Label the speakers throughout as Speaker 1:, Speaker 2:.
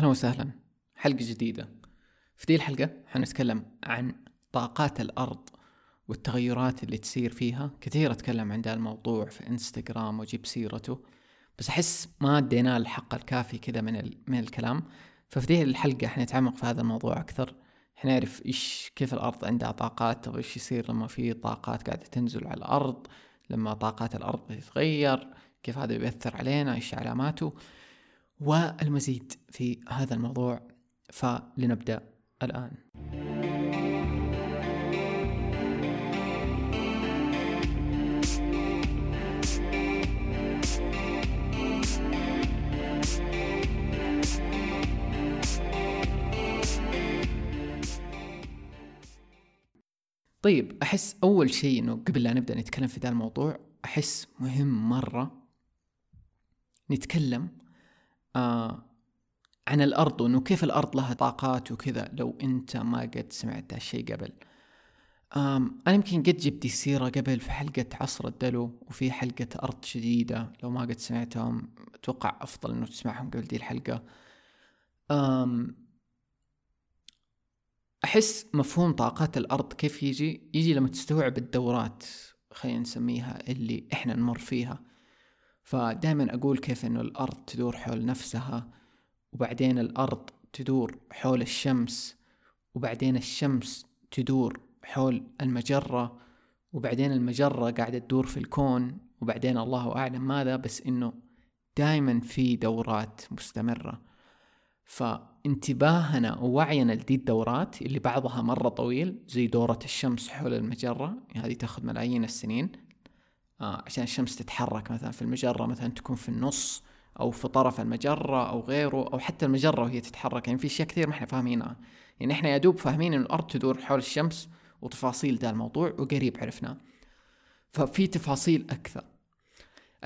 Speaker 1: أهلا وسهلا. حلقة جديدة. في دي الحلقة حنتكلم عن طاقات الأرض والتغيرات اللي تصير فيها. كثير أتكلم عن ذا الموضوع في إنستغرام وأجيب سيرته. بس أحس ما ادينا الحق الكافي كذا من, ال... من الكلام. ففي دي الحلقة حنتعمق في هذا الموضوع أكثر. حنعرف إيش كيف الأرض عندها طاقات طب إيش يصير لما في طاقات قاعدة تنزل على الأرض لما طاقات الأرض تتغير كيف هذا بيأثر علينا إيش علاماته. والمزيد في هذا الموضوع فلنبدأ الآن. طيب أحس أول شيء إنه قبل لا نبدأ نتكلم في ذا الموضوع أحس مهم مرة نتكلم آه عن الأرض وإنه كيف الأرض لها طاقات وكذا لو أنت ما قد سمعت هالشيء قبل. آم أنا يمكن قد جبت سيرة قبل في حلقة عصر الدلو وفي حلقة أرض شديدة لو ما قد سمعتهم أتوقع أفضل إنه تسمعهم قبل دي الحلقة. آم أحس مفهوم طاقات الأرض كيف يجي؟ يجي لما تستوعب الدورات خلينا نسميها اللي إحنا نمر فيها. فدائما أقول كيف إنه الأرض تدور حول نفسها وبعدين الأرض تدور حول الشمس وبعدين الشمس تدور حول المجرة وبعدين المجرة قاعدة تدور في الكون وبعدين الله أعلم ماذا بس إنه دائما في دورات مستمرة. فانتباهنا ووعينا لدي الدورات اللي بعضها مرة طويل زي دورة الشمس حول المجرة هذه تأخذ ملايين السنين. عشان الشمس تتحرك مثلا في المجرة مثلا تكون في النص أو في طرف المجرة أو غيره أو حتى المجرة وهي تتحرك. يعني في أشياء كثير ما إحنا فاهمينها. يعني إحنا يا دوب فاهمين إن الأرض تدور حول الشمس وتفاصيل ذا الموضوع وقريب عرفناه. ففي تفاصيل أكثر.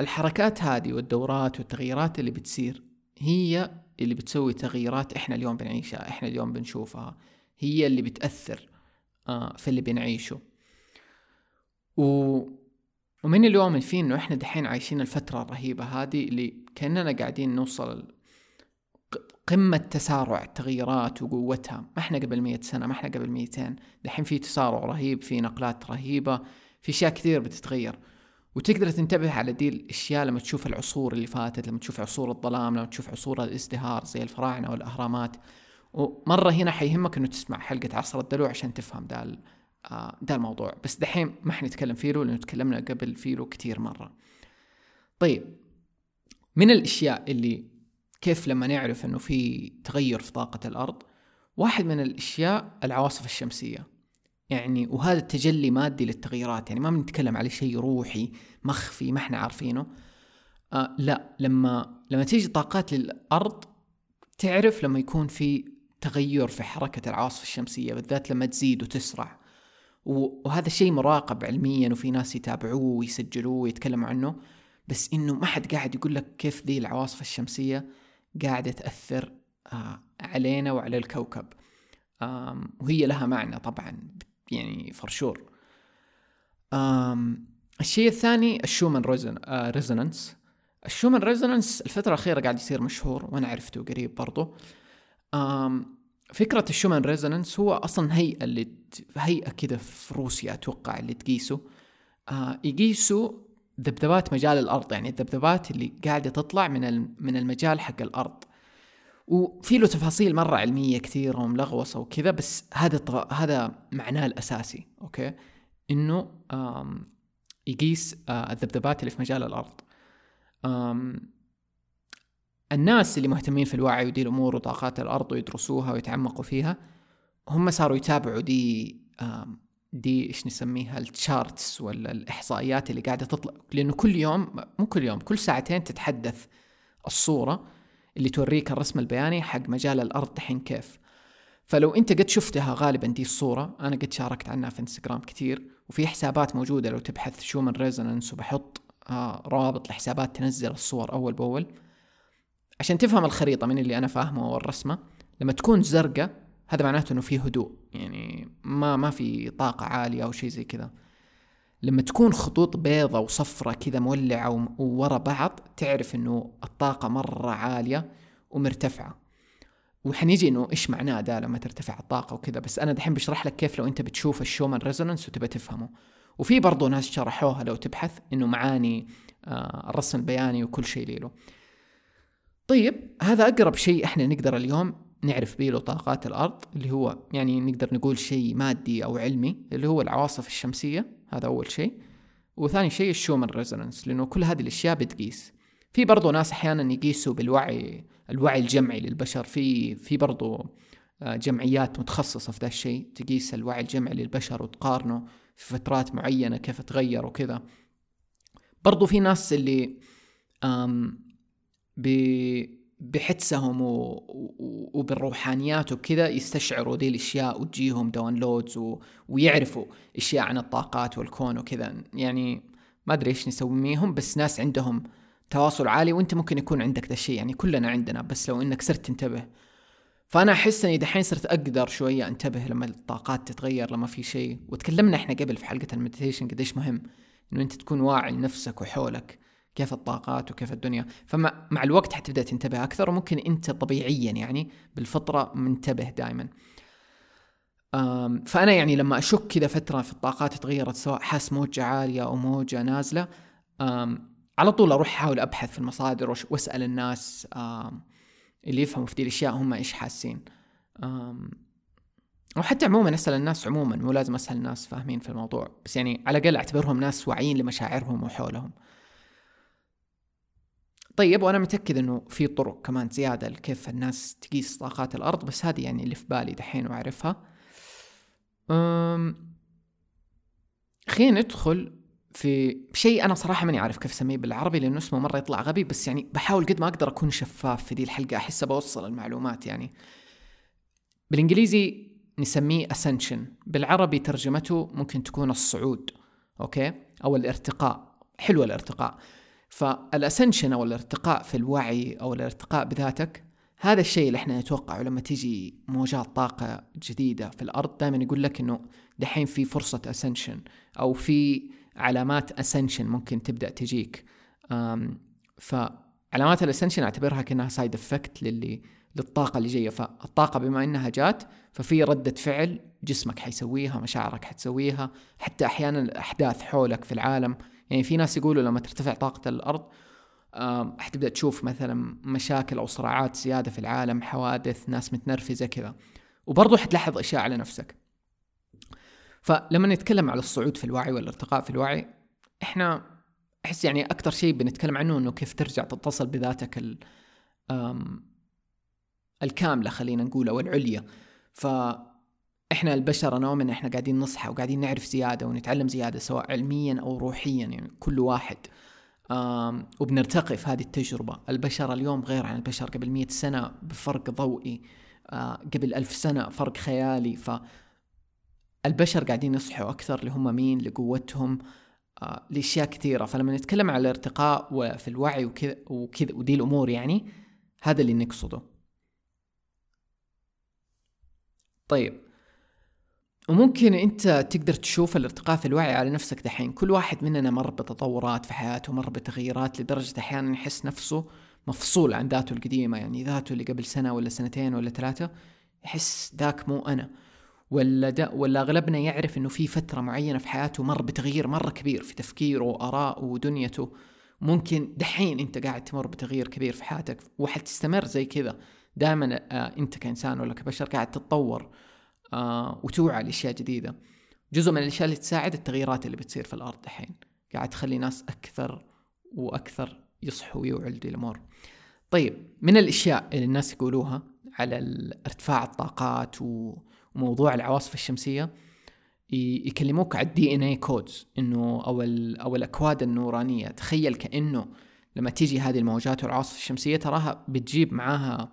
Speaker 1: الحركات هذه والدورات والتغييرات اللي بتصير هي اللي بتسوي تغييرات إحنا اليوم بنعيشها إحنا اليوم بنشوفها. هي اللي بتأثر آه في اللي بنعيشه. و... ومن اليوم فيه انه إحنا دحين عايشين الفترة الرهيبة هذه اللي كأننا قاعدين نوصل قمة تسارع التغييرات وقوتها. ما إحنا قبل مية سنة ما إحنا قبل ميتين. دحين في تسارع رهيب في نقلات رهيبة في أشياء كثير بتتغير. وتقدر تنتبه على دي الأشياء لما تشوف العصور اللي فاتت لما تشوف عصور الظلام لما تشوف عصور الازدهار زي الفراعنة والأهرامات. ومرة هنا حيهمك إنه تسمع حلقة عصر الدلو عشان تفهم ده ده الموضوع. بس دحين ما حنتكلم فيه لأنه تكلمنا قبل فيه كثير مرة. طيب من الأشياء اللي كيف لما نعرف إنه في تغير في طاقة الأرض واحد من الأشياء العواصف الشمسية. يعني وهذا التجلي مادي للتغيرات يعني ما بنتكلم على شيء روحي مخفي ما إحنا عارفينه. آه لا لما لما تيجي طاقات للأرض تعرف لما يكون في تغير في حركة العواصف الشمسية بالذات لما تزيد وتسرع. وهذا الشيء مراقب علميا وفي ناس يتابعوه ويسجلوه ويتكلموا عنه بس إنه ما حد قاعد يقول لك كيف ذي العواصف الشمسية قاعدة تأثر آه علينا وعلى الكوكب. وهي لها معنى طبعا يعني for sure الشيء الثاني ال Schumann reson resonance ال Schumann resonance الفترة الأخيرة قاعد يصير مشهور وأنا عرفته قريب برضو. فكرة ال Schumann resonance هو أصلا هيئة اللي هيئة كذا في روسيا أتوقع اللي تقيسه. آه يقيسوا ذبذبات مجال الأرض يعني الذبذبات اللي قاعدة تطلع من من المجال حق الأرض. وفي له تفاصيل مرة علمية كثيرة وملغوصة وكذا بس هذا. هذا معناه الأساسي okay؟ إنه يقيس آه، الذبذبات اللي في مجال الأرض. الناس اللي مهتمين في الوعي ودي الأمور وطاقات الأرض ويدرسوها ويتعمقوا فيها هم صاروا يتابعوا دي دي إيش نسميها التشارتس ولا الإحصائيات اللي قاعدة تطلع. لأنه كل يوم مو كل يوم كل ساعتين تتحدث الصورة اللي توريك الرسم البياني حق مجال الأرض دحين كيف. فلو أنت قد شفتها غالبا دي الصورة أنا قد شاركت عنها في إنستغرام كثير وفي حسابات موجودة لو تبحث Schumann resonance وبحط آه روابط لحسابات تنزل الصور أول بأول. عشان تفهم الخريطة من اللي أنا فاهمه والرسمة لما تكون زرقاء هذا معناته إنه في هدوء يعني ما ما في طاقة عالية أو شيء زي كذا. لما تكون خطوط بيضة وصفرة كذا مولعة وورا بعض تعرف إنه الطاقة مرة عالية ومرتفعة. وحنيجي إنه إيش معناه ده لما ترتفع الطاقة وكذا بس أنا دحين بشرح لك كيف لو أنت بتشوف ال Schumann resonance وتبى تفهمه. وفي برضه ناس شرحوها لو تبحث إنه معاني آه الرسم البياني وكل شيء له طيب هذا أقرب شيء إحنا نقدر اليوم نعرف به له طاقات الأرض اللي هو يعني نقدر نقول شيء مادي أو علمي اللي هو العواصف الشمسية هذا أول شيء. وثاني شيء ال Schumann resonance لأنه كل هذه الأشياء بتقيس. في برضه ناس أحيانا يقيسوا بالوعي الوعي الجمعي للبشر. في في برضه آه، جمعيات متخصصة في ذا الشيء تقيس الوعي الجمعي للبشر وتقارنه في فترات معينة كيف تغير وكذا. برضو في ناس اللي بحدسهم وبالروحانيات وكذا يستشعروا دي الأشياء وتجيهم downloads و... ويعرفوا أشياء عن الطاقات والكون وكذا. يعني ما أدري إيش نسميهم بس ناس عندهم تواصل عالي وأنت ممكن يكون عندك ذا الشيء. يعني كلنا عندنا بس لو إنك صرت تنتبه فأنا أحس إني دحين صرت أقدر شوية انتبه لما الطاقات تتغير لما في شيء. وتكلمنا إحنا قبل في حلقة المديتيشن قديش مهم إنه أنت تكون واعي لنفسك وحولك. كيف الطاقات وكيف الدنيا. فمع مع الوقت حتبدأ تنتبه أكثر وممكن أنت طبيعيا يعني بالفطرة منتبه دائما فأنا يعني لما أشك كذا فترة في الطاقات تغيرت سواء حاس موجة عالية أو موجة نازلة على طول أروح أحاول أبحث في المصادر وأسأل الناس اللي يفهموا في دي الأشياء هم إيش حاسين. أو حتى عموما أسأل الناس عموما مو لازم أسأل الناس فاهمين في الموضوع بس يعني على الأقل أعتبرهم ناس واعيين لمشاعرهم وحولهم. طيب وأنا متأكد إنه في طرق كمان زيادة لكيف الناس تقيس طاقات الأرض بس هذه يعني اللي في بالي دحين وأعرفها. خلينا ندخل في شيء أنا صراحة ماني عارف كيف أسميه بالعربي لأنه اسمه مرة يطلع غبي بس يعني بحاول قد ما أقدر أكون شفاف في دي الحلقة أحس بوصل المعلومات يعني. بالإنجليزي نسميه ascension بالعربي ترجمته ممكن تكون الصعود okay؟ أو الارتقاء حلو الارتقاء. فال ascension أو الارتقاء في الوعي أو الارتقاء بذاتك هذا الشيء اللي إحنا نتوقعه لما تيجي موجات طاقة جديدة في الأرض دائما يقول لك إنه دحين في فرصة ascension أو في علامات ascension ممكن تبدأ تجيك. فعلامات ال ascension أعتبرها كأنها side effect للي للطاقة اللي جاية. فالطاقة بما إنها جات ففي ردة فعل جسمك حيسويها مشاعرك حتسويها حتى أحيانا الأحداث حولك في العالم يعني في ناس يقولوا لما ترتفع طاقة الأرض حتبدا تشوف مثلا مشاكل أو صراعات زيادة في العالم حوادث ناس متنرفزة كذا. وبرضه حتلاحظ أشياء على نفسك. فلما نتكلم على الصعود في الوعي والارتقاء في الوعي إحنا أحس يعني أكثر شيء بنتكلم عنه إنه كيف ترجع تتصل بذاتك ال الكاملة خلينا نقول أو العليا. ف إحنا البشر اؤمن إحنا قاعدين نصحى وقاعدين نعرف زيادة ونتعلم زيادة سواء علميا أو روحيا يعني كل واحد وبنرتقي في هذه التجربة. البشر اليوم غير عن البشر قبل مئة سنة بفرق ضوئي آه، قبل ألف سنة فرق خيالي. ف البشر قاعدين يصحوا أكثر اللي هم مين لقوتهم آه لأشياء كثيرة. فلما نتكلم على الارتقاء وفي الوعي وكذا وكذا ودي الأمور يعني هذا اللي نقصده. طيب وممكن أنت تقدر تشوف الارتقاء في الوعي على نفسك دحين. كل واحد مننا مر بتطورات في حياته مر بتغييرات لدرجة أحيانا يحس نفسه مفصول عن ذاته القديمة. يعني ذاته اللي قبل سنة ولا سنتين ولا ثلاثة يحس ذاك مو أنا. ولا دا ولا أغلبنا يعرف إنه في فترة معينة في حياته مر بتغيير مرة كبير في تفكيره وارائه ودنيته. ممكن دحين أنت قاعد تمر بتغيير كبير في حياتك وحتستمر زي كذا. دائما آه أنت كإنسان ولا كبشر قاعد تتطور. آه وتوعى لأشياء جديدة. جزء من الأشياء اللي تساعد التغييرات اللي بتصير في الأرض دحين قاعد تخلي ناس أكثر وأكثر يصحوا ويوعوا الأمور. طيب من الأشياء اللي الناس يقولوها على ارتفاع الطاقات وموضوع العواصف الشمسية يكلموك على ال DNA codes إنه أو أو الأكواد النورانية. تخيل كأنه لما تيجي هذه الموجات والعواصف الشمسية تراها بتجيب معاها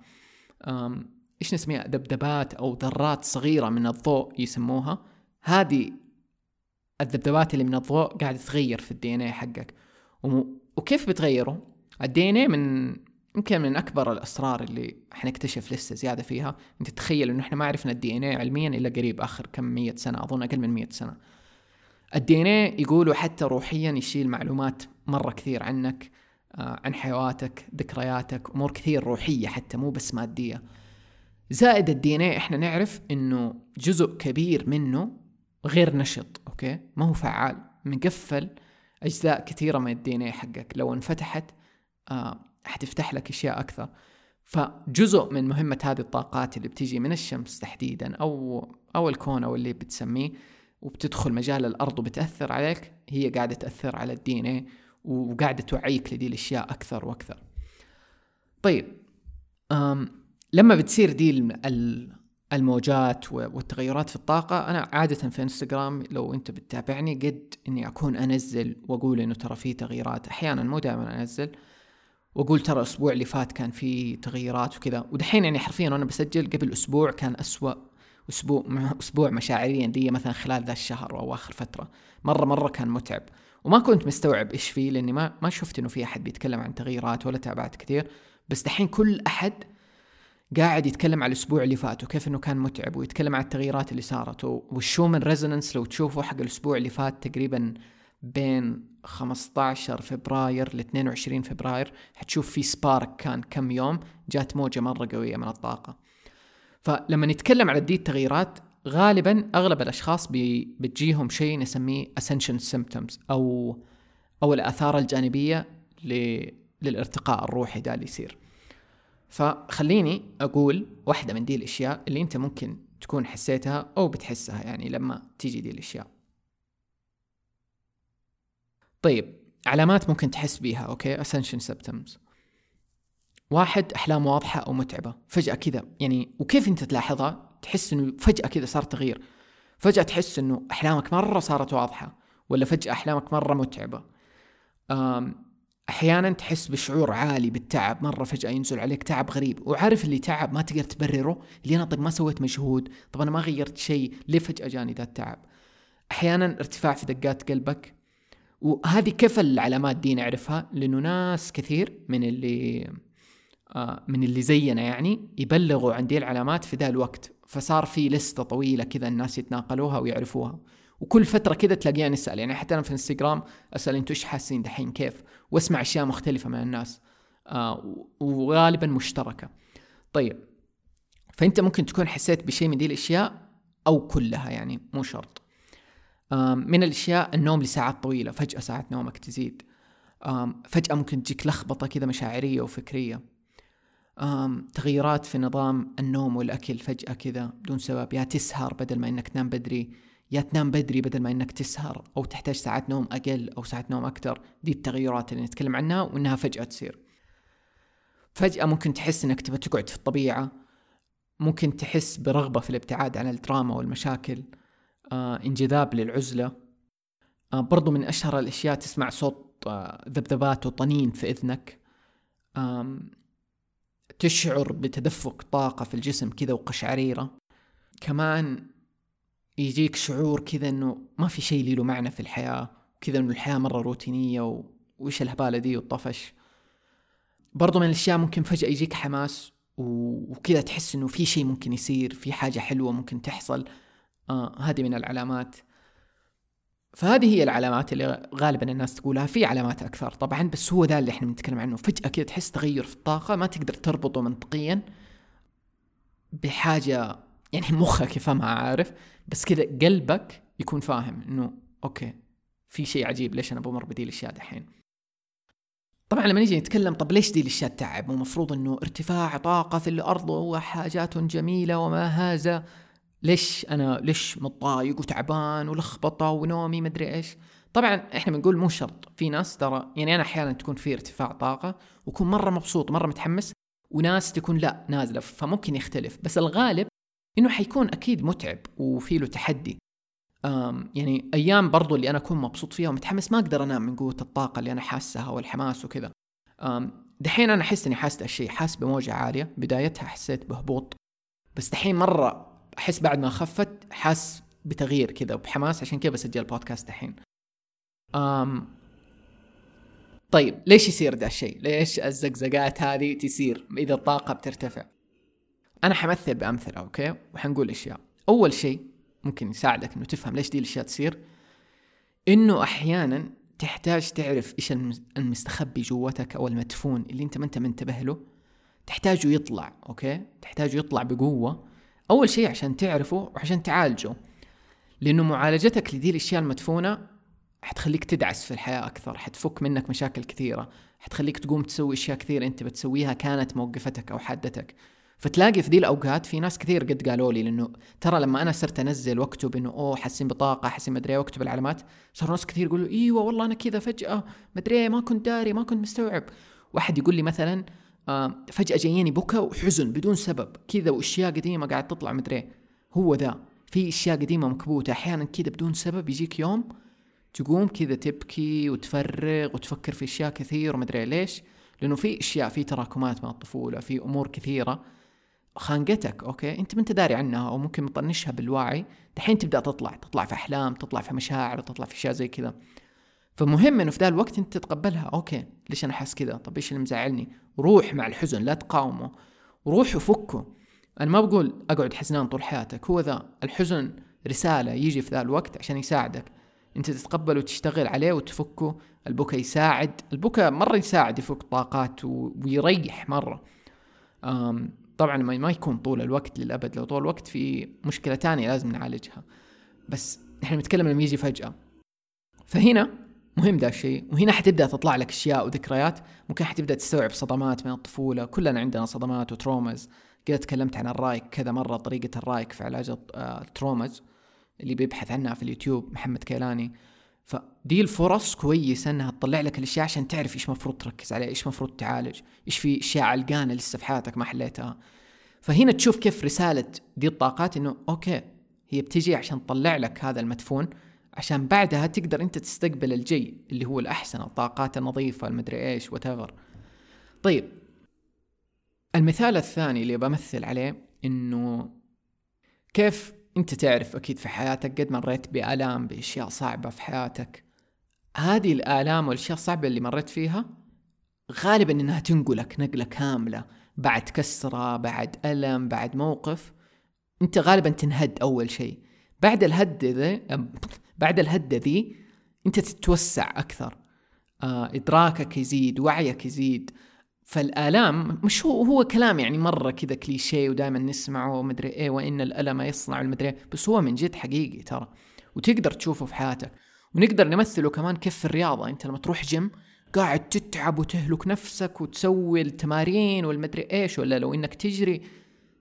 Speaker 1: إيش نسميها؟ ذبذبات أو ذرات صغيرة من الضوء يسموها. هذه الذبذبات اللي من الضوء قاعدة تغير في ال DNA حقك وكيف بتغيره؟ ال DNA من يمكن من أكبر الأسرار اللي حنكتشف لسه زيادة فيها. أنت تتخيل إنه إحنا ما عرفنا ال DNA علميا إلا قريب آخر كم مية سنة أظن أقل من مية سنة. ال DNA يقولوا حتى روحيا يشيل معلومات مرة كثير عنك آه، عن حيواتك ذكرياتك أمور كثير روحية حتى مو بس مادية. زائد ال DNA إحنا نعرف إنه جزء كبير منه غير نشط أوكي؟ ما هو فعال مقفل أجزاء كثيرة من ال DNA حقك. لو انفتحت آه حتفتح لك أشياء أكثر. فجزء من مهمة هذه الطاقات اللي بتيجي من الشمس تحديدا أو أو الكون أو اللي بتسميه وبتدخل مجال الأرض وبتأثر عليك هي قاعدة تأثر على ال DNA وقاعدة توعيك لدي الأشياء أكثر وأكثر. طيب لما بتصير دي الموجات والتغيرات في الطاقة أنا عادة في إنستغرام لو أنت بتتابعني قد إني أكون أنزل وأقول إنه ترى في تغييرات. أحيانا مو دائما أنزل. وأقول ترى الأسبوع اللي فات كان في تغيرات وكذا. ودحين يعني حرفيا وأنا بسجل قبل أسبوع كان أسوأ أسبوع أسبوع مشاعريا لي مثلا خلال ذا الشهر أو آخر فترة. مرة مرة كان متعب. وما كنت مستوعب إيش فيه لأني ما ما شفت إنه في أحد بيتكلم عن تغييرات ولا تابعت كثير. بس دحين كل أحد قاعد يتكلم على الأسبوع اللي فات وكيف إنه كان متعب ويتكلم عن التغييرات اللي صارت وال Schumann resonance لو تشوفوا حق الأسبوع اللي فات تقريبا بين 15 فبراير ل 22 فبراير حتشوف في spark كان كم يوم جات موجة مرة قوية من الطاقة فلما نتكلم على دي التغييرات غالبا أغلب الأشخاص بتجيهم شيء نسميه ascension symptoms أو أو الآثار الجانبية. للارتقاء الروحي ده اللي يصير فخليني أقول واحدة من دي الأشياء اللي أنت ممكن تكون حسيتها أو بتحسها يعني لما تيجي دي الأشياء. طيب علامات ممكن تحس بيها أوكي؟ ascension symptoms واحد أحلام واضحة أو متعبة. فجأة كذا يعني وكيف أنت تلاحظها؟ تحس إنه فجأة كذا صار تغيير. فجأة تحس إنه أحلامك مرة صارت واضحة ولا فجأة أحلامك مرة متعبة. أحيانا تحس بشعور عالي بالتعب مرة فجأة ينزل عليك تعب غريب وعارف اللي تعب ما تقدر تبرره اللي أنا طيب ما سويت مجهود طب أنا ما غيرت شيء ليه فجأة جاني ذا التعب؟ أحيانا ارتفاع في دقات قلبك وهذه كيف العلامات دي نعرفها لأنه ناس كثير من اللي آه من اللي زينا يعني يبلغوا عن دي العلامات في ذا الوقت فصار في لستة طويلة كذا الناس يتناقلوها ويعرفوها. وكل فترة كذا تلاقيها نسأل يعني حتى أنا في إنستغرام أسأل أنتوا إيش حاسين دحين؟ كيف؟ وأسمع أشياء مختلفة من الناس. آه وغالبا مشتركة. طيب فأنت ممكن تكون حسيت بشيء من دي الأشياء أو كلها يعني مو شرط. من الأشياء النوم لساعات طويلة فجأة ساعات نومك تزيد. فجأة ممكن تجيك لخبطة كذا مشاعرية وفكرية. تغيرات في نظام النوم والأكل فجأة كذا بدون سبب. يا تسهر بدل ما إنك تنام بدري. يا تنام بدري بدل ما إنك تسهر أو تحتاج ساعات نوم أقل أو ساعات نوم أكثر. دي التغيرات اللي نتكلم عنها وإنها فجأة تصير. فجأة ممكن تحس إنك تبى تقعد في الطبيعة. ممكن تحس برغبة في الابتعاد عن الدراما والمشاكل. آه انجذاب للعزلة. آه برضو من أشهر الأشياء تسمع صوت آه ذبذبات وطنين في إذنك. آه تشعر بتدفق طاقة في الجسم كذا وقشعريرة. كمان يجيك شعور كذا إنه ما في شيء له معنى في الحياة وكذا إنه الحياة مرة روتينية و... وإيش الهبالة دي والطفش برضو من الأشياء ممكن فجأة يجيك حماس وكذا تحس إنه في شيء ممكن يصير في حاجة حلوة ممكن تحصل. آه هذه من العلامات. فهذه هي العلامات اللي غالبا الناس تقولها. في علامات أكثر طبعا بس هو ذا اللي إحنا بنتكلم عنه. فجأة كذا تحس تغير في الطاقة ما تقدر تربطه منطقيا بحاجة يعني مخك يفهمها عارف؟ بس كذا قلبك يكون فاهم إنه أوكي في شيء عجيب ليش أنا بمر بدي الاشياء دحين طبعا لما نيجي نتكلم طب ليش دي الاشياء تعب؟ ومفروض إنه ارتفاع طاقة في الأرض وحاجات جميلة وما هذا. ليش أنا ليش متضايق وتعبان ولخبطة ونومي مدري إيش؟ طبعا إحنا بنقول مو شرط. في ناس ترى يعني أنا أحيانا تكون في ارتفاع طاقة وأكون مرة مبسوط مرة متحمس وناس تكون لا نازلة فممكن يختلف. بس الغالب إنه حيكون أكيد متعب وفي له تحدي. يعني أيام برضو اللي أنا أكون مبسوط فيها ومتحمس ما أقدر أنام من قوة الطاقة اللي أنا حاسها والحماس وكذا. دحين أنا أحس إني حاسس الشيء حاس بموجة عالية. بدايتها حسيت بهبوط بس دحين مرة أحس بعد ما خفت حاس بتغيير كذا وبحماس عشان كذا بسجل بودكاست الحين أم طيب ليش يصير ذا الشيء ليش الزقزقات هذه تصير؟ إذا الطاقة بترتفع. أنا حمثل بأمثلة أوكي؟ وحنقول أشياء. أول شيء ممكن يساعدك إنه تفهم ليش دي الأشياء تصير. إنه أحيانا تحتاج تعرف إيش المستخبي جوتك أو المدفون اللي أنت ما أنت منتبه له. تحتاجه يطلع أوكي؟ تحتاجه يطلع بقوة. أول شيء عشان تعرفه وعشان تعالجه. لأنه معالجتك لذي الأشياء المدفونة حتخليك تدعس في الحياة أكثر حتفك منك مشاكل كثيرة حتخليك تقوم تسوي أشياء كثير أنت بتسويها كانت موقفتك أو حدتك فتلاقي في ذي الأوقات في ناس كثير قد قالوا لي لأنه ترى لما أنا صرت أنزل وأكتب إنه أوه حاسين بطاقة حاسين مدري وأكتب العلامات صار ناس كثير يقولوا إيوه والله أنا كذا فجأة مدري ما كنت داري ما كنت مستوعب. واحد يقول لي مثلا آه فجأة جاييني بكى وحزن بدون سبب كذا وأشياء قديمة قاعد تطلع مدري هو ذا. في أشياء قديمة مكبوتة أحيانا كذا بدون سبب يجيك يوم تقوم كذا تبكي وتفرغ وتفكر في أشياء كثير ومدري ليش. لأنه في أشياء في تراكمات من الطفولة في أمور كثيرة خانقتك أوكي؟ أنت ما أنت داري عنها أو ممكن مطنشها بالوعي. دحين تبدأ تطلع تطلع في أحلام تطلع في مشاعر تطلع في أشياء زي كذا. فمهم إنه في ذا الوقت أنت تتقبلها. أوكي ليش أنا حاس كذا؟ طب إيش اللي مزعلني؟ روح مع الحزن لا تقاومه. روح وفكه. أنا ما بقول أقعد حزنان طول حياتك. هو ذا الحزن رسالة يجي في ذا الوقت عشان يساعدك. أنت تتقبل وتشتغل عليه وتفكه. البكا يساعد. البكا مرة يساعد يفك طاقات ويريح مرة. طبعا ما يكون طول الوقت للأبد لو طول الوقت في مشكلة تانية لازم نعالجها. بس إحنا نتكلم لما يجي فجأة. فهنا مهم ده الشيء وهنا حتبدأ تطلع لك أشياء وذكريات. ممكن حتبدأ تستوعب صدمات من الطفولة. كلنا عندنا صدمات و traumas. قد تكلمت عن الرايك كذا مرة طريقة الرايك في علاج ال traumas اللي بيبحث عنها في اليوتيوب محمد كيلاني. فدي الفرص كويسة إنها تطلع لك الأشياء عشان تعرف إيش مفروض تركز عليه إيش مفروض تعالج إيش في أشياء علقانة لسه في حياتك ما حليتها. فهنا تشوف كيف رسالة دي الطاقات إنه أوكي هي بتجي عشان تطلع لك هذا المدفون عشان بعدها تقدر أنت تستقبل الجاي اللي هو الأحسن الطاقات النظيفة المدري إيش وتفر طيب المثال الثاني اللي بمثل عليه إنه كيف انت تعرف أكيد في حياتك قد مريت بآلام بأشياء صعبة في حياتك. هذه الآلام والأشياء الصعبة اللي مريت فيها غالبا إنها تنقلك نقلة كاملة بعد كسرة بعد ألم بعد موقف. أنت غالبا تنهد أول شيء. بعد الهد ذي بعد الهدة ذي أنت تتوسع أكثر. آه إدراكك يزيد وعيك يزيد. فالآلام مش هو هو كلام يعني مرة كذا كليشيه ودائما نسمعه ومدري إيه وإن الألم يصنع المدري إيه بس هو من جد حقيقي ترى. وتقدر تشوفه في حياتك. ونقدر نمثله كمان كيف في الرياضة. أنت لما تروح جيم قاعد تتعب وتهلك نفسك وتسوي التمارين والمدري إيش ولا لو إنك تجري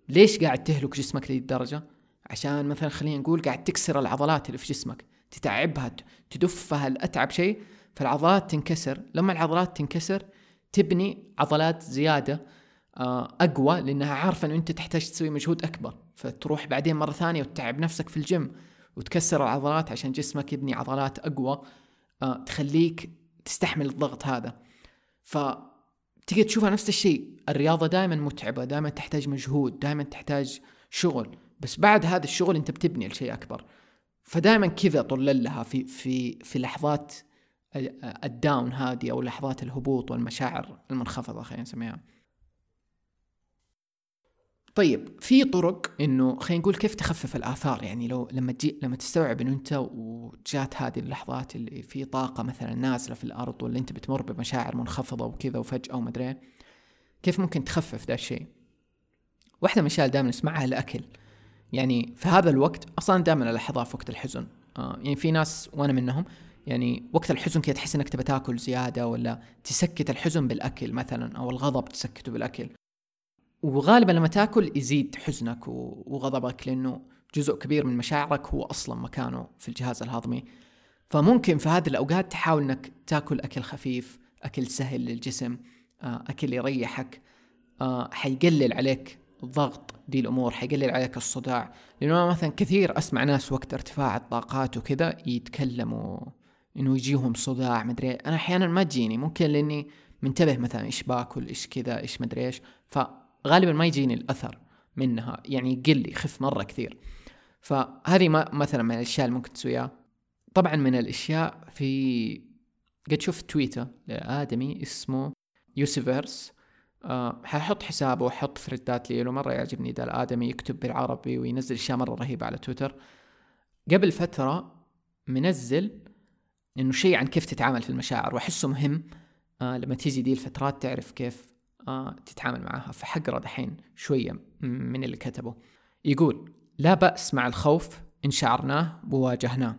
Speaker 1: ليش قاعد تهلك جسمك لهذه الدرجة؟ عشان مثلا خلينا نقول قاعد تكسر العضلات اللي في جسمك. تتعبها تدفها الأتعب شيء فالعضلات تنكسر. لما العضلات تنكسر تبني عضلات زيادة آه، أقوى لأنها عارفة إنه أنت تحتاج تسوي مجهود أكبر. فتروح بعدين مرة ثانية وتتعب نفسك في الجيم وتكسر العضلات عشان جسمك يبني عضلات أقوى آه، تخليك تستحمل الضغط هذا. ف تيجي تشوفها نفس الشيء. الرياضة دائما متعبة دائما تحتاج مجهود دائما تحتاج شغل. بس بعد هذا الشغل أنت بتبني لشيء أكبر. فدائما كذا طلل لها في في في لحظات الداون هذه أو لحظات الهبوط والمشاعر المنخفضة خلينا نسميها. طيب في طرق إنه خلينا نقول كيف تخفف الآثار؟ يعني لو لما تجي لما تستوعب إنه أنت وجات هذه اللحظات اللي في طاقة مثلا نازلة في الأرض ولا أنت بتمر بمشاعر منخفضة وكذا وفجأة وما أدري كيف ممكن تخفف ذا الشيء؟ واحدة من الأشياء اللي دائما نسمعها الأكل. يعني في هذا الوقت أصلا دائما الاحظها في وقت الحزن. آه يعني في ناس وأنا منهم يعني وقت الحزن كذا تحس إنك تبى تاكل زيادة ولا تسكت الحزن بالأكل مثلا أو الغضب تسكته بالأكل. وغالبا لما تاكل يزيد حزنك وغضبك لأنه جزء كبير من مشاعرك هو أصلا مكانه في الجهاز الهضمي. فممكن في هذه الأوقات تحاول إنك تاكل أكل خفيف أكل سهل للجسم آه، أكل يريحك آه، حيقلل عليك الضغط دي الأمور حيقلل عليك الصداع. لأنه مثلا كثير أسمع ناس وقت ارتفاع الطاقات وكذا يتكلموا إنه يجيهم صداع مدري أنا أحيانا ما تجيني ممكن لاني منتبه مثلا إيش باكل إيش كذا إيش مدري إيش. فغالبا ما يجيني الأثر منها يعني يقل يخف مرة كثير. فهذه ما مثلا من الأشياء اللي ممكن تسويها. طبعا من الأشياء في قد شفت تويتر لآدمي اسمه يوسيفيرس أه ححط حسابه وحط ثريدات لي له مرة يعجبني ذا الآدمي يكتب بالعربي وينزل إشياء مرة رهيبة على تويتر. قبل فترة منزل إنه شيء عن كيف تتعامل في المشاعر وأحسه مهم آه لما تيجي دي الفترات تعرف كيف آه تتعامل معها فحقرأ دحين شوية من اللي كتبه. يقول لا بأس مع الخوف إن شعرناه وواجهناه.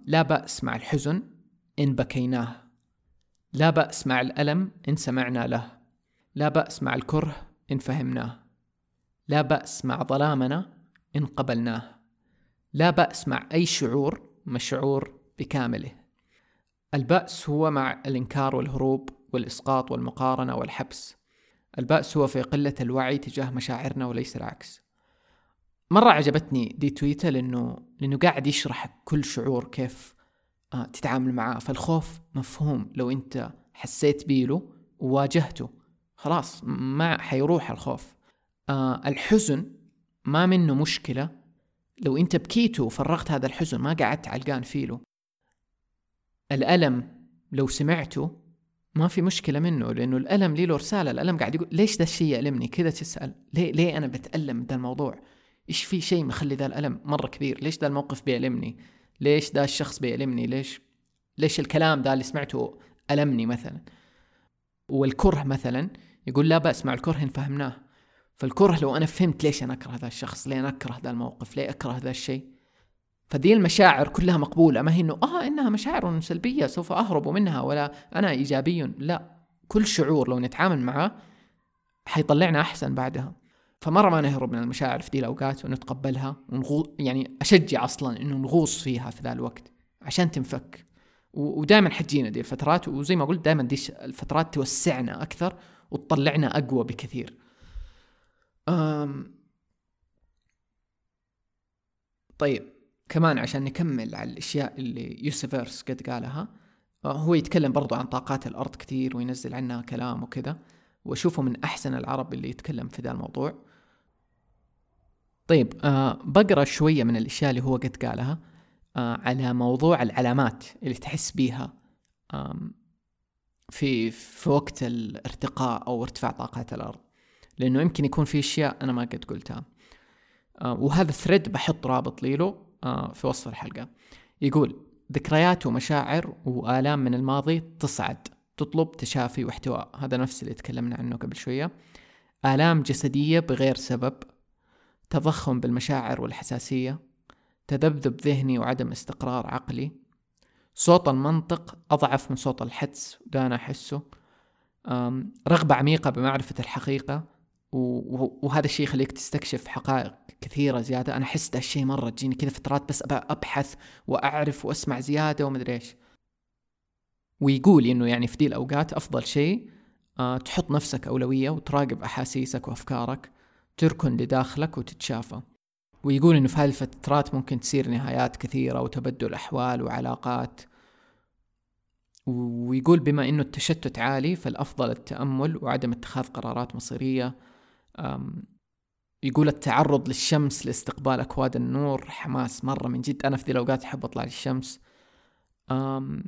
Speaker 1: لا بأس مع الحزن إن بكيناه. لا بأس مع الألم إن سمعنا له. لا بأس مع الكره إن فهمناه. لا بأس مع ظلامنا إن قبلناه. لا بأس مع أي شعور مشعور بكامله. البأس هو مع الإنكار والهروب والإسقاط والمقارنة والحبس. البأس هو في قلة الوعي تجاه مشاعرنا وليس العكس. مرة عجبتني دي تويتر لأنه لأنه قاعد يشرح كل شعور كيف آه تتعامل معاه فالخوف مفهوم. لو أنت حسيت بيله وواجهته خلاص ما حيروح الخوف. آه الحزن ما منه مشكلة. لو أنت بكيت وفرغت هذا الحزن ما قعدت علقان فيه الألم لو سمعته ما في مشكلة منه لأنه الألم له رسالة. الألم قاعد يقول ليش ذا الشيء يألمني؟ كذا تسأل. ليه, ليه أنا بتألم ذا الموضوع؟ إيش في شيء مخلي ذا الألم؟ مرة كبير. ليش ذا الموقف بيألمني؟ ليش ذا الشخص بيألمني؟ ليش ليش الكلام ذا اللي سمعته ألمني مثلا؟ والكره مثلا يقول لا بأس مع الكره إن فهمناه. فالكره لو أنا فهمت ليش أنا أكره هذا الشخص؟ ليه أنا أكره ذا الموقف؟ ليه أكره ذا الشيء؟ فدي المشاعر كلها مقبولة. ما هي إنه آه إنها مشاعر سلبية سوف أهرب منها ولا أنا إيجابي. لا كل شعور لو نتعامل معه حيطلعنا أحسن بعدها. فمرة ما نهرب من المشاعر في دي الأوقات ونتقبلها ونغو يعني أشجع أصلا إنه نغوص فيها في ذا الوقت عشان تنفك. ودائما حجينا دي الفترات وزي ما قلت دائما دي الفترات توسعنا أكثر وتطلعنا أقوى بكثير. أم طيب. كمان عشان نكمل على الأشياء اللي يوسفيرس قد قالها آه، هو يتكلم برضو عن طاقات الأرض كثير وينزل عنها كلام وكذا وأشوفه من أحسن العرب اللي يتكلم في ذا الموضوع. طيب آه بقرأ شوية من الأشياء اللي هو قد قالها آه على موضوع العلامات اللي تحس بيها في في وقت الارتقاء أو ارتفاع طاقات الأرض. لأنه يمكن يكون في أشياء أنا ما قد قلتها. آه وهذا الثريد بحط رابط له آه، في وصف الحلقة. يقول ذكريات ومشاعر وآلام من الماضي تصعد تطلب تشافي واحتواء. هذا نفس اللي تكلمنا عنه قبل شوية. آلام جسدية بغير سبب تضخم بالمشاعر والحساسية تذبذب ذهني وعدم استقرار عقلي. صوت المنطق أضعف من صوت الحدس ده أنا أحسه. رغبة عميقة بمعرفة الحقيقة وهذا الشيء يخليك تستكشف حقائق كثيرة زيادة. أنا أحس ده الشيء مرة تجيني كذا فترات بس أبحث وأعرف وأسمع زيادة ومدري إيش. ويقول إنه يعني في دي الأوقات أفضل شيء آه تحط نفسك أولوية وتراقب أحاسيسك وأفكارك تركن لداخلك وتتشافى. ويقول إنه في هذه الفترات ممكن تصير نهايات كثيرة وتبدل أحوال وعلاقات. ويقول بما إنه التشتت عالي فالأفضل التأمل وعدم اتخاذ قرارات مصيرية يقول التعرض للشمس لاستقبال أكواد النور حماس مرة من جد. أنا في ذي الأوقات أحب أطلع للشمس. أم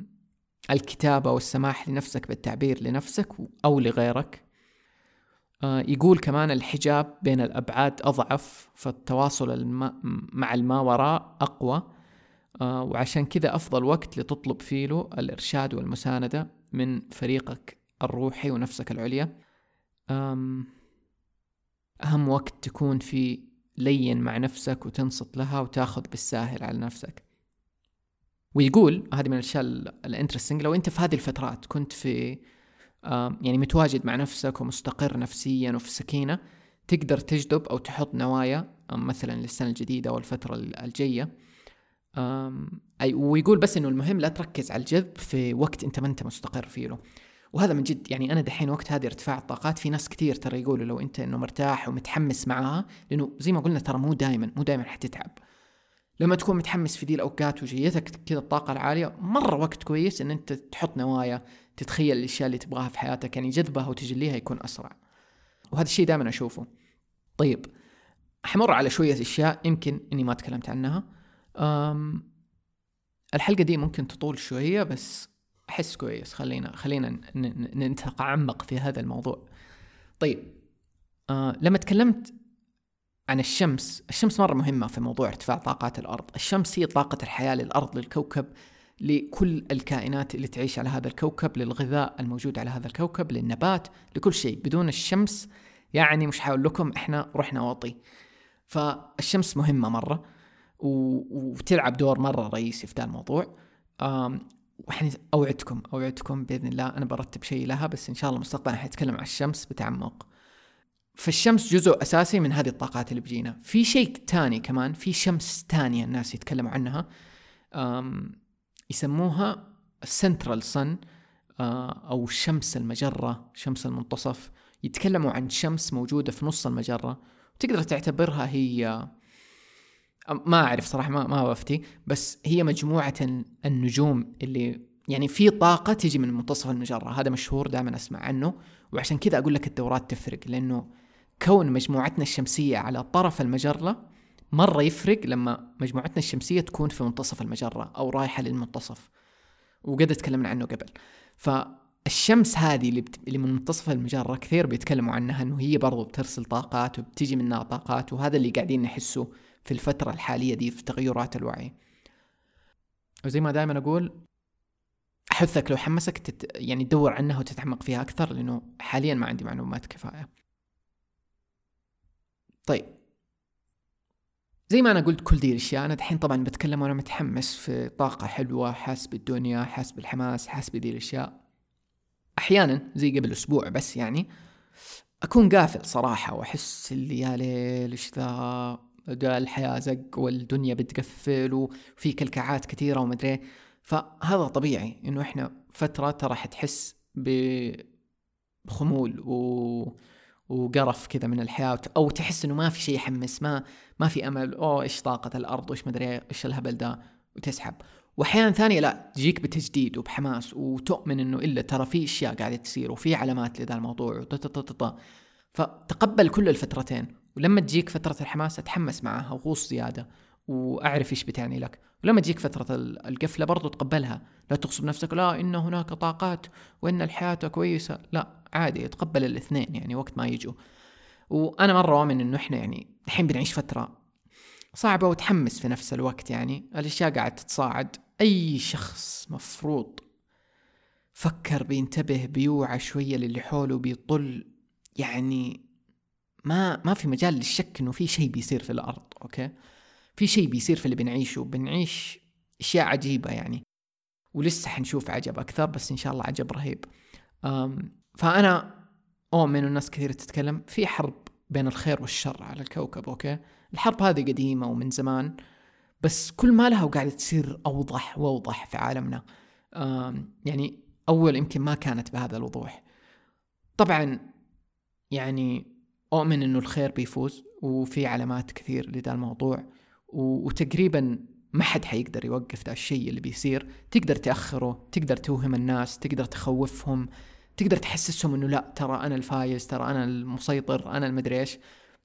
Speaker 1: الكتابة والسماح لنفسك بالتعبير لنفسك أو لغيرك. أه يقول كمان الحجاب بين الأبعاد أضعف فالتواصل الم... مع الما وراء أقوى. أه وعشان كذا أفضل وقت لتطلب فيه الإرشاد والمساندة من فريقك الروحي ونفسك العليا. أم أهم وقت تكون في لين مع نفسك وتنصت لها وتاخذ بالساهل على نفسك. ويقول هذه من الأشياء الانترستنج لو أنت في هذه الفترات كنت في يعني متواجد مع نفسك ومستقر نفسيا وفي سكينة تقدر تجذب أو تحط نوايا مثلا للسنة الجديدة أو الفترة الجاية. أي ويقول بس إنه المهم لا تركز على الجذب في وقت أنت ما أنت مستقر فيه له. وهذا من جد يعني أنا دحين وقت هذه ارتفاع الطاقات في ناس كثير ترى يقولوا لو أنت إنه مرتاح ومتحمس معاها لأنه زي ما قلنا ترى مو دائما مو دائما حتتعب لما تكون متحمس في ذي الأوقات وجيتك كذا الطاقة العالية مرة وقت كويس إن أنت تحط نوايا تتخيل الأشياء اللي تبغاها في حياتك يعني جذبها وتجليها يكون أسرع. وهذا الشيء دائما أشوفه. طيب حمر على شوية أشياء يمكن إني ما تكلمت عنها. الحلقة دي ممكن تطول شوية بس أحس كويس. خلينا خلينا نتعمق في هذا الموضوع. طيب آه لما تكلمت عن الشمس الشمس مرة مهمة في موضوع ارتفاع طاقات الأرض. الشمس هي طاقة الحياة للأرض للكوكب لكل الكائنات اللي تعيش على هذا الكوكب للغذاء الموجود على هذا الكوكب للنبات لكل شيء. بدون الشمس يعني مش حاقول لكم إحنا رحنا وطي. فالشمس مهمة مرة وتلعب دور مرة رئيسي في ذا الموضوع. وحن أوعدكم أوعدكم بإذن الله أنا برتب شيء لها بس إن شاء الله مستقبلا حنتكلم عن الشمس بتعمق. فالشمس جزء أساسي من هذه الطاقات اللي بيجينا في شيء تاني كمان في شمس تانية الناس يتكلموا عنها يسموها central sun أو شمس المجرة شمس المنتصف. يتكلموا عن شمس موجودة في نص المجرة وتقدر تعتبرها هي ما أعرف صراحة ما ما بفتي بس هي مجموعة النجوم اللي يعني في طاقة تجي من منتصف المجرة. هذا مشهور دائما أسمع عنه. وعشان كذا أقول لك الدورات تفرق لأنه كون مجموعتنا الشمسية على طرف المجرة مرة يفرق لما مجموعتنا الشمسية تكون في منتصف المجرة أو رايحة للمنتصف. وقد تكلمنا عنه قبل. فالشمس هذه اللي, بت... اللي من منتصف المجرة كثير بيتكلموا عنها إنه هي برضو بترسل طاقات وبتيجي منها طاقات وهذا اللي قاعدين نحسه في الفترة الحالية دي في تغيرات الوعي. وزي ما دائما أقول أحثك لو حمسك تت... يعني تدور عنها وتتعمق فيها أكثر لأنه حاليا ما عندي معلومات كفاية. طيب. زي ما أنا قلت كل دي الأشياء أنا دحين طبعا بتكلم وأنا متحمس في طاقة حلوة حاس بالدنيا حاس بالحماس حاس بدي الأشياء. أحيانا زي قبل أسبوع بس يعني أكون قافل صراحة وأحس اللي يا ليل إيش ذا؟ الحياة زق والدنيا بتقفل وفي كلكعات كثيرة ومدري فهذا طبيعي إنه إحنا فترة ترى حتحس بخمول و وقرف كذا من الحياة أو تحس إنه ما في شيء يحمس ما ما في أمل أوه إيش طاقة الأرض؟ وإيش مدري إيش الهبل ده؟ وتسحب. وأحيانا ثانية لا تجيك بتجديد وبحماس وتؤمن إنه إلا ترى في أشياء قاعدة تصير وفي علامات لذا الموضوع فتقبل كل الفترتين. ولما تجيك فترة الحماس أتحمس معها وغوص زيادة وأعرف إيش بتعني لك. ولما تجيك فترة القفلة برضو تقبلها. لا تغصب نفسك لا إن هناك طاقات وإن الحياة كويسة. لا عادي تقبل الاثنين يعني وقت ما يجوا. وأنا مرة اؤمن إنه إحنا يعني الحين بنعيش فترة صعبة وتحمس في نفس الوقت يعني. الأشياء قاعد تتصاعد. أي شخص مفروض فكر بينتبه بيوعى شوية للي حوله بيطل يعني ما ما في مجال للشك إنه في شيء بيصير في الأرض أوكي؟ في شيء بيصير في اللي بنعيشه بنعيش أشياء عجيبة يعني. ولسه حنشوف عجب أكثر بس إن شاء الله عجب رهيب. فأنا اؤمن الناس كثير تتكلم في حرب بين الخير والشر على الكوكب أوكي؟ الحرب هذه قديمة ومن زمان بس كل ما لها وقاعده تصير أوضح وأوضح في عالمنا. يعني أول يمكن ما كانت بهذا الوضوح. طبعا يعني أؤمن إنه الخير بيفوز وفي علامات كثير لذا الموضوع وتقريبا ما حد حيقدر يوقف ذا الشيء اللي بيصير. تقدر تأخره تقدر توهم الناس تقدر تخوفهم تقدر تحسسهم إنه لأ ترى أنا الفايز ترى أنا المسيطر أنا المدري إيش.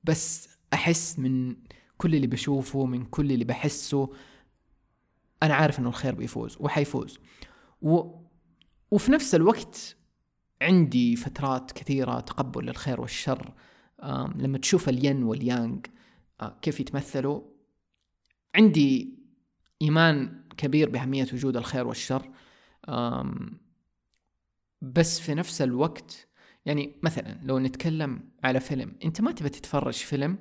Speaker 1: بس أحس من كل اللي بشوفه من كل اللي بحسه أنا عارف إنه الخير بيفوز وحيفوز. و... وفي نفس الوقت عندي فترات كثيرة تقبل للخير والشر. لما تشوف الين واليانج آه، كيف يتمثلوا. عندي إيمان كبير بأهمية وجود الخير والشر بس في نفس الوقت يعني مثلا لو نتكلم على فيلم أنت ما تبى تتفرج فيلم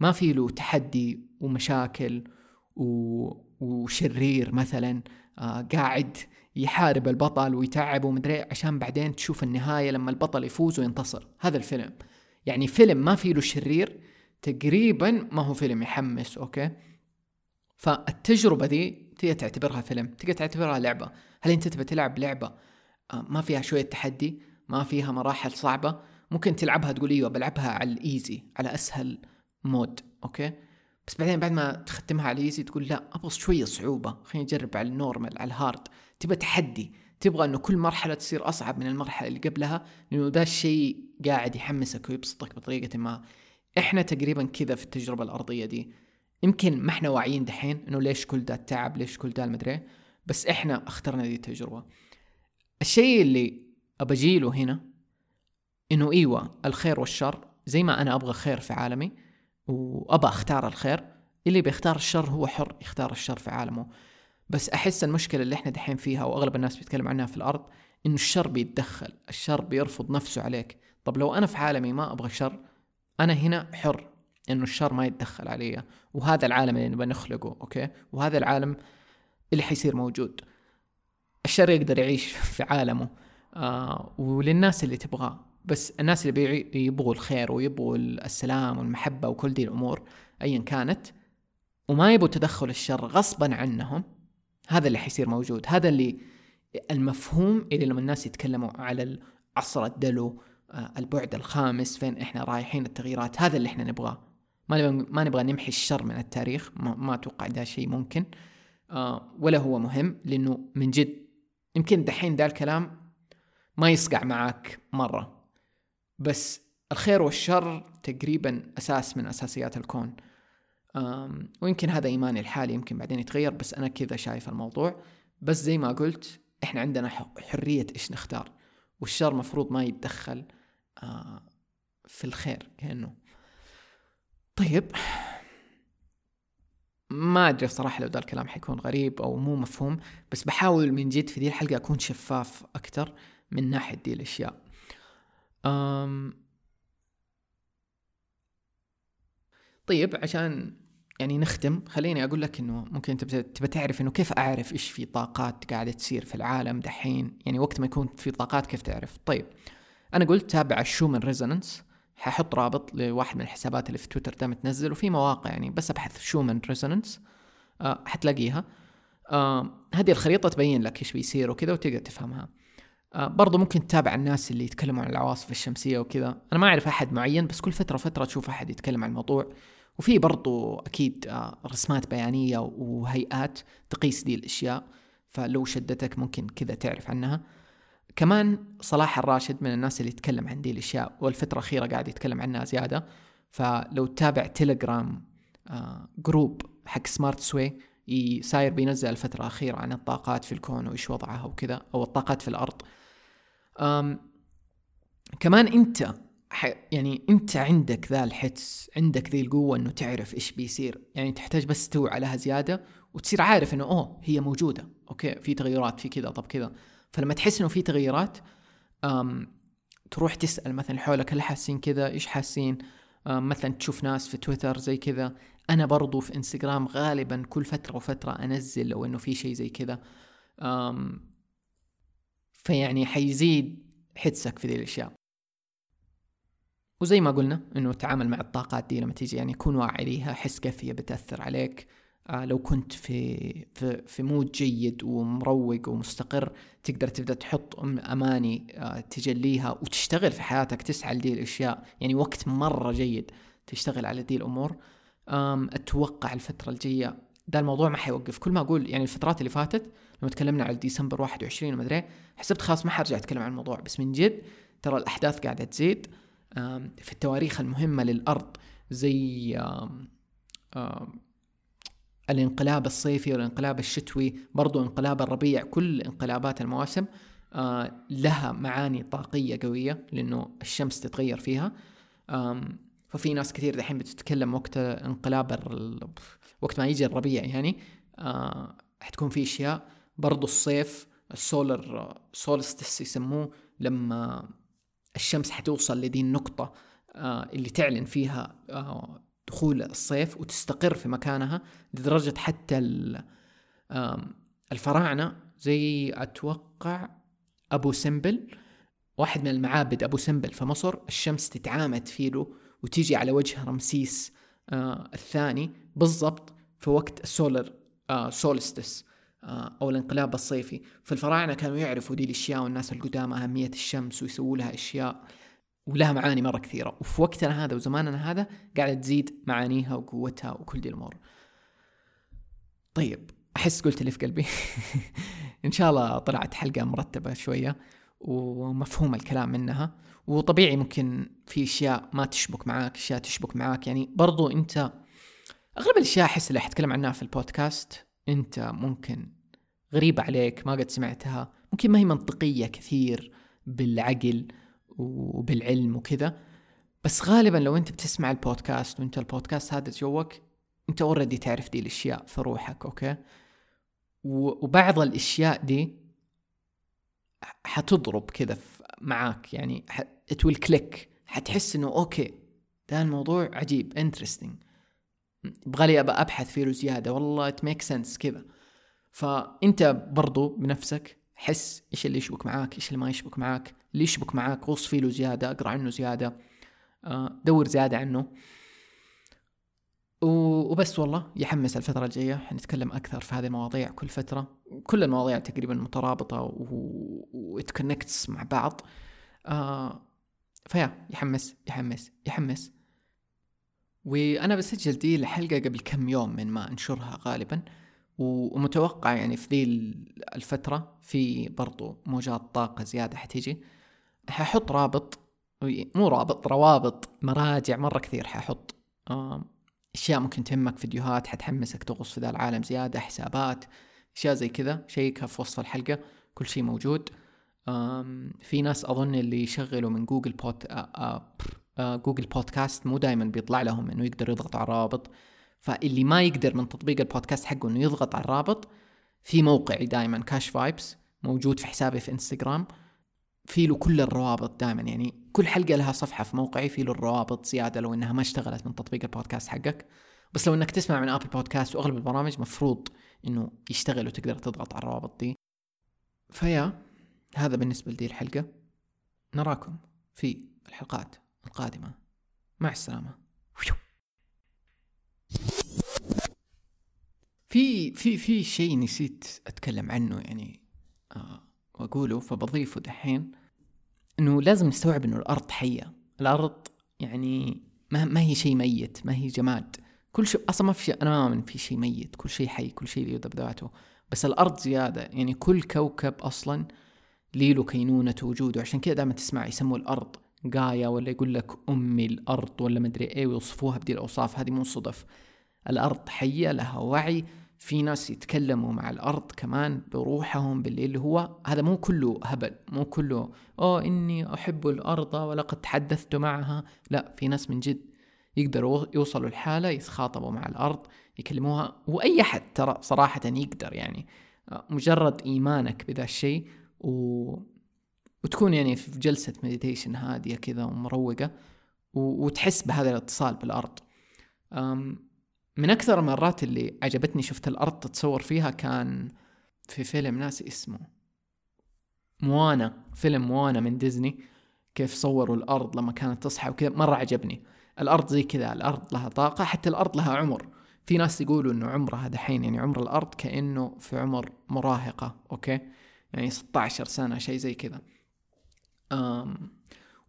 Speaker 1: ما في له تحدي ومشاكل و... وشرير مثلا آه قاعد يحارب البطل ويتعب ومدري عشان بعدين تشوف النهاية لما البطل يفوز وينتصر. هذا الفيلم. يعني فيلم ما فيه له شرير تقريبا ما هو فيلم يحمس أوكي؟ فالتجربة دي تقدر تعتبرها فيلم تقدر تعتبرها لعبة. هل أنت تبي تلعب لعبة آه، ما فيها شوية تحدي ما فيها مراحل صعبة؟ ممكن تلعبها تقول إيوه بلعبها على ال easy على أسهل mode أوكي؟ بس بعدين بعد ما تختمها على ال easy تقول لا أبغى شوية صعوبة خليني أجرب على ال normal على ال hard. تبى تحدي تبغى إنه كل مرحلة تصير أصعب من المرحلة اللي قبلها لأنه ذا الشيء قاعد يحمسك ويبسطك بطريقة ما. إحنا تقريبا كذا في التجربة الأرضية دي. يمكن ما إحنا واعيين دحين إنه ليش كل ده التعب ليش كل ده المدري بس إحنا اخترنا دي التجربة. الشيء اللي ابجيله هنا إنه إيوه الخير والشر زي ما أنا أبغى خير في عالمي وأبى أختار الخير اللي بيختار الشر هو حر يختار الشر في عالمه. بس أحس المشكلة اللي إحنا دحين فيها وأغلب الناس بيتكلم عنها في الأرض إنه الشر بيتدخل الشر بيرفض نفسه عليك. طب لو أنا في عالمي ما أبغى شر أنا هنا حر إنه الشر ما يتدخل علي. وهذا العالم اللي نبغى نخلقه أوكي؟ وهذا العالم اللي حيصير موجود. الشر يقدر يعيش في عالمه آه وللناس اللي تبغاه. بس الناس اللي يبغوا الخير ويبغوا السلام والمحبة وكل دي الأمور أيا كانت وما يبغوا تدخل الشر غصبا عنهم هذا اللي حيصير موجود. هذا اللي المفهوم اللي لما الناس يتكلموا على عصر الدلو آه، البعد الخامس فين إحنا رايحين التغييرات هذا اللي إحنا نبغاه. ما نبغى ما نبغى نمحي الشر من التاريخ ما, أتوقع ده شيء ممكن آه ولا هو مهم لأنه من جد يمكن دحين ذا الكلام ما يصقع معك مرة. بس الخير والشر تقريبا أساس من أساسيات الكون. ويمكن هذا إيماني الحالي يمكن بعدين يتغير بس أنا كذا شايف الموضوع. بس زي ما قلت إحنا عندنا حرية إيش نختار والشر مفروض ما يتدخل في الخير كأنه. طيب ما أدري صراحة لو ذا الكلام حيكون غريب أو مو مفهوم بس بحاول من جد في دي الحلقة أكون شفاف أكثر من ناحية دي الأشياء. أم طيب عشان يعني نختم خليني أقول لك إنه ممكن انت تبى تعرف إنه كيف أعرف إيش في طاقات قاعدة تصير في العالم دحين؟ يعني وقت ما يكون في طاقات كيف تعرف؟ طيب أنا قلت تابع ال Schumann resonance ححط رابط لواحد من الحسابات اللي في تويتر دايما تنزل وفي مواقع يعني بس أبحث Schumann resonance أه حتلاقيها. أه هذه الخريطة تبين لك إيش بيصير وكذا وتقدر تفهمها. أه برضو ممكن تتابع الناس اللي يتكلموا عن العواصف الشمسية وكذا. أنا ما أعرف أحد معين بس كل فترة فترة تشوف أحد يتكلم عن الموضوع. وفي برضو أكيد آه، رسمات بيانية وهيئات تقيس دي الأشياء فلو شدتك ممكن كذا تعرف عنها. كمان صلاح الراشد من الناس اللي يتكلم عن دي الأشياء والفترة الأخيرة قاعد يتكلم عنها زيادة. فلو تتابع تيليجرام آه، جروب حق Smart Way صاير بينزل الفترة الأخيرة عن الطاقات في الكون وإيش وضعها وكذا أو الطاقات في الأرض. كمان أنت يعني انت عندك ذا الحس عندك ذي القوة انه تعرف إيش بيصير. يعني تحتاج بس توعى لها زيادة وتصير عارف إنه أوه هي موجودة. أوكي في تغيرات في كذا طب كذا. فلما تحس إنه في تغيرات أم تروح تسأل مثلا حولك هل حاسين كذا؟ إيش حاسين؟ مثلا تشوف ناس في تويتر زي كذا. أنا برضو في إنستغرام غالبا كل فترة وفترة أنزل لو إنه في شيء زي كذا. فيعني حيزيد حدسك في ذي الأشياء. وزي ما قلنا إنه التعامل مع الطاقات دي لما تيجي يعني كون واعي ليها حس كيف هي بتأثر عليك. آه لو كنت في في في مود جيد ومروق ومستقر تقدر تبدأ تحط أماني آه تجليها وتشتغل في حياتك تسعى لدي الأشياء. يعني وقت مرة جيد تشتغل على دي الأمور. أتوقع الفترة الجاية ده الموضوع ما حيوقف. كل ما أقول يعني الفترات اللي فاتت لما تكلمنا على ديسمبر 21 وما أدري حسبت خلاص ما حرجع أتكلم عن الموضوع بس من جد ترى الأحداث قاعدة تزيد. في التواريخ المهمة للأرض زي الانقلاب الصيفي والانقلاب الشتوي برضو انقلاب الربيع كل انقلابات المواسم لها معاني طاقية قوية لأنه الشمس تتغير فيها. ففي ناس كثير دحين بتتكلم وقت انقلاب وقت ما يجي الربيع يعني حتكون في أشياء. برضو الصيف السولر سولستس يسموه لما الشمس حتوصل لدي النقطة آه، اللي تعلن فيها آه، دخول الصيف وتستقر في مكانها لدرجة حتى الفراعنة زي أتوقع أبو سمبل واحد من المعابد أبو سمبل في مصر الشمس تتعامد فيه له وتيجي على وجه رمسيس آه الثاني بالضبط في وقت ال solar solstice. آه، أو الانقلاب الصيفي. فالفراعنه كانوا يعرفوا دي الأشياء والناس القدامى أهمية الشمس ويسووا لها أشياء ولها معاني مرة كثيرة. وفي وقتنا هذا وزماننا هذا قاعدة تزيد معانيها وقوتها وكل دي الأمور. طيب أحس قلت اللي في قلبي. إن شاء الله طلعت حلقة مرتبة شوية ومفهوم الكلام منها. وطبيعي ممكن في أشياء ما تشبك معاك أشياء تشبك معاك. يعني برضو أنت أغلب الأشياء أحس اللي حتكلم عنها في البودكاست. أنت ممكن غريبة عليك ما قد سمعتها. ممكن ما هي منطقية كثير بالعقل وبالعلم وكذا بس غالبا لو أنت بتسمع البودكاست وأنت البودكاست هذا جوك أنت already تعرف دي الأشياء في روحك أوكي؟ وبعض الأشياء دي حتضرب كذا معاك يعني it will click حتحس إنه أوكي ده الموضوع عجيب interesting يبغالي ابى أبحث فيه زيادة. والله it make sense كذا. فأنت برضو بنفسك حس إيش اللي يشبك معاك إيش اللي ما يشبك معاك اللي يشبك معاك غص فيه له زيادة اقرا عنه زيادة آه، دور زيادة عنه. وبس والله يحمس الفترة الجاية. حنتكلم أكثر في هذه المواضيع كل فترة. كل المواضيع تقريبا مترابطة وتكونكتس مع بعض. آه فيا يحمس يحمس يحمس. وأنا بسجل دي الحلقة قبل كم يوم من ما أنشرها غالبا ومتوقع يعني في ذي الفترة في برضو موجات طاقة زيادة حتيجي. ححط رابط مو رابط روابط مراجع مرة كثير ححط أشياء ممكن تهمك فيديوهات حتحمسك تغوص في ذا العالم زيادة حسابات أشياء زي كذا شيكها في وصف الحلقة كل شيء موجود. في ناس أظن اللي يشغلوا من Google pod Google Podcast مو دائما بيطلع لهم إنه يقدر يضغط على الرابط. فاللي ما يقدر من تطبيق البودكاست حقه إنه يضغط على الرابط في موقعي دائما كاش vibes موجود في حسابي في انستغرام في له كل الروابط دائما يعني كل حلقة لها صفحة في موقعي في له الروابط زيادة لو إنها ما اشتغلت من تطبيق البودكاست حقك. بس لو إنك تسمع من Apple Podcast وأغلب البرامج مفروض إنه يشتغل وتقدر تضغط على الروابط دي. ف yeah هذا بالنسبة لدي الحلقة. نراكم في الحلقات. القادمه مع السلامة. في في في شيء نسيت أتكلم عنه يعني آه وأقوله فبضيفه دحين. إنه لازم نستوعب إنه الأرض حية. الأرض يعني ما, ما هي شيء ميت ما هي جماد. كل شيء أصلا ما في شيء أنا ما أؤمن في شيء ميت. كل شيء حي كل شيء يبدا بذاته بس الأرض زيادة. يعني كل كوكب أصلا له كينونة وجوده. عشان كذا دائما تسمع يسموا الأرض. قايا ولا يقول لك امي الأرض ولا مدري إيه ويوصفوها بدي الأوصاف هذه مو صدف. الأرض حية لها وعي في ناس يتكلموا مع الأرض كمان بروحهم باللي هو هذا مو كله هبل مو كله أوه إني أحب الأرض ولقد تحدثت معها لا في ناس من جد يقدروا يوصلوا الحالة يتخاطبوا مع الأرض يكلموها وأي أحد ترى صراحة يقدر يعني. مجرد إيمانك بذا الشيء و... وتكون يعني في جلسة meditation هادية كذا ومروقة. وتحس بهذا الاتصال بالأرض. من أكثر المرات اللي عجبتني شفت الأرض تتصور فيها كان في فيلم ناسي اسمه موانا فيلم موانا من ديزني كيف صوروا الأرض لما كانت تصحى وكذا مرة عجبني الأرض زي كذا الأرض لها طاقة حتى الأرض لها عمر في ناس يقولوا إنه عمرها دحين يعني عمر الأرض كأنه في عمر مراهقة أوكي يعني 16 سنة شيء زي كذا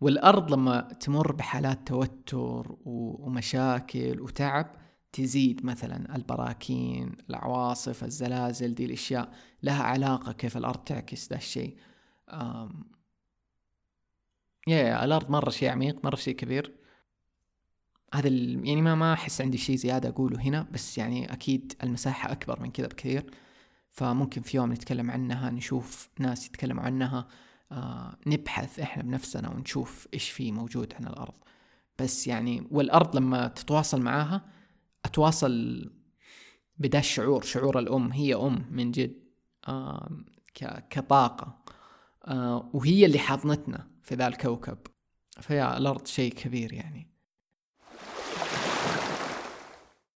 Speaker 1: والأرض لما تمر بحالات توتر ومشاكل وتعب تزيد مثلا البراكين العواصف الزلازل دي الأشياء لها علاقة كيف الأرض تعكس ذا الشيء. يا الأرض مرة شيء عميق مرة شيء كبير. هذا يعني ما ما أحس عندي شيء زيادة أقوله هنا بس يعني أكيد المساحة أكبر من كذا بكثير. فممكن في يوم نتكلم عنها نشوف ناس يتكلموا عنها. آه نبحث إحنا بنفسنا ونشوف إيش في موجود عن الأرض. بس يعني والأرض لما تتواصل معاها أتواصل بدا الشعور شعور الأم هي أم من جد كطاقة آه وهي اللي حاضنتنا في ذا الكوكب. فيا الأرض شيء كبير يعني.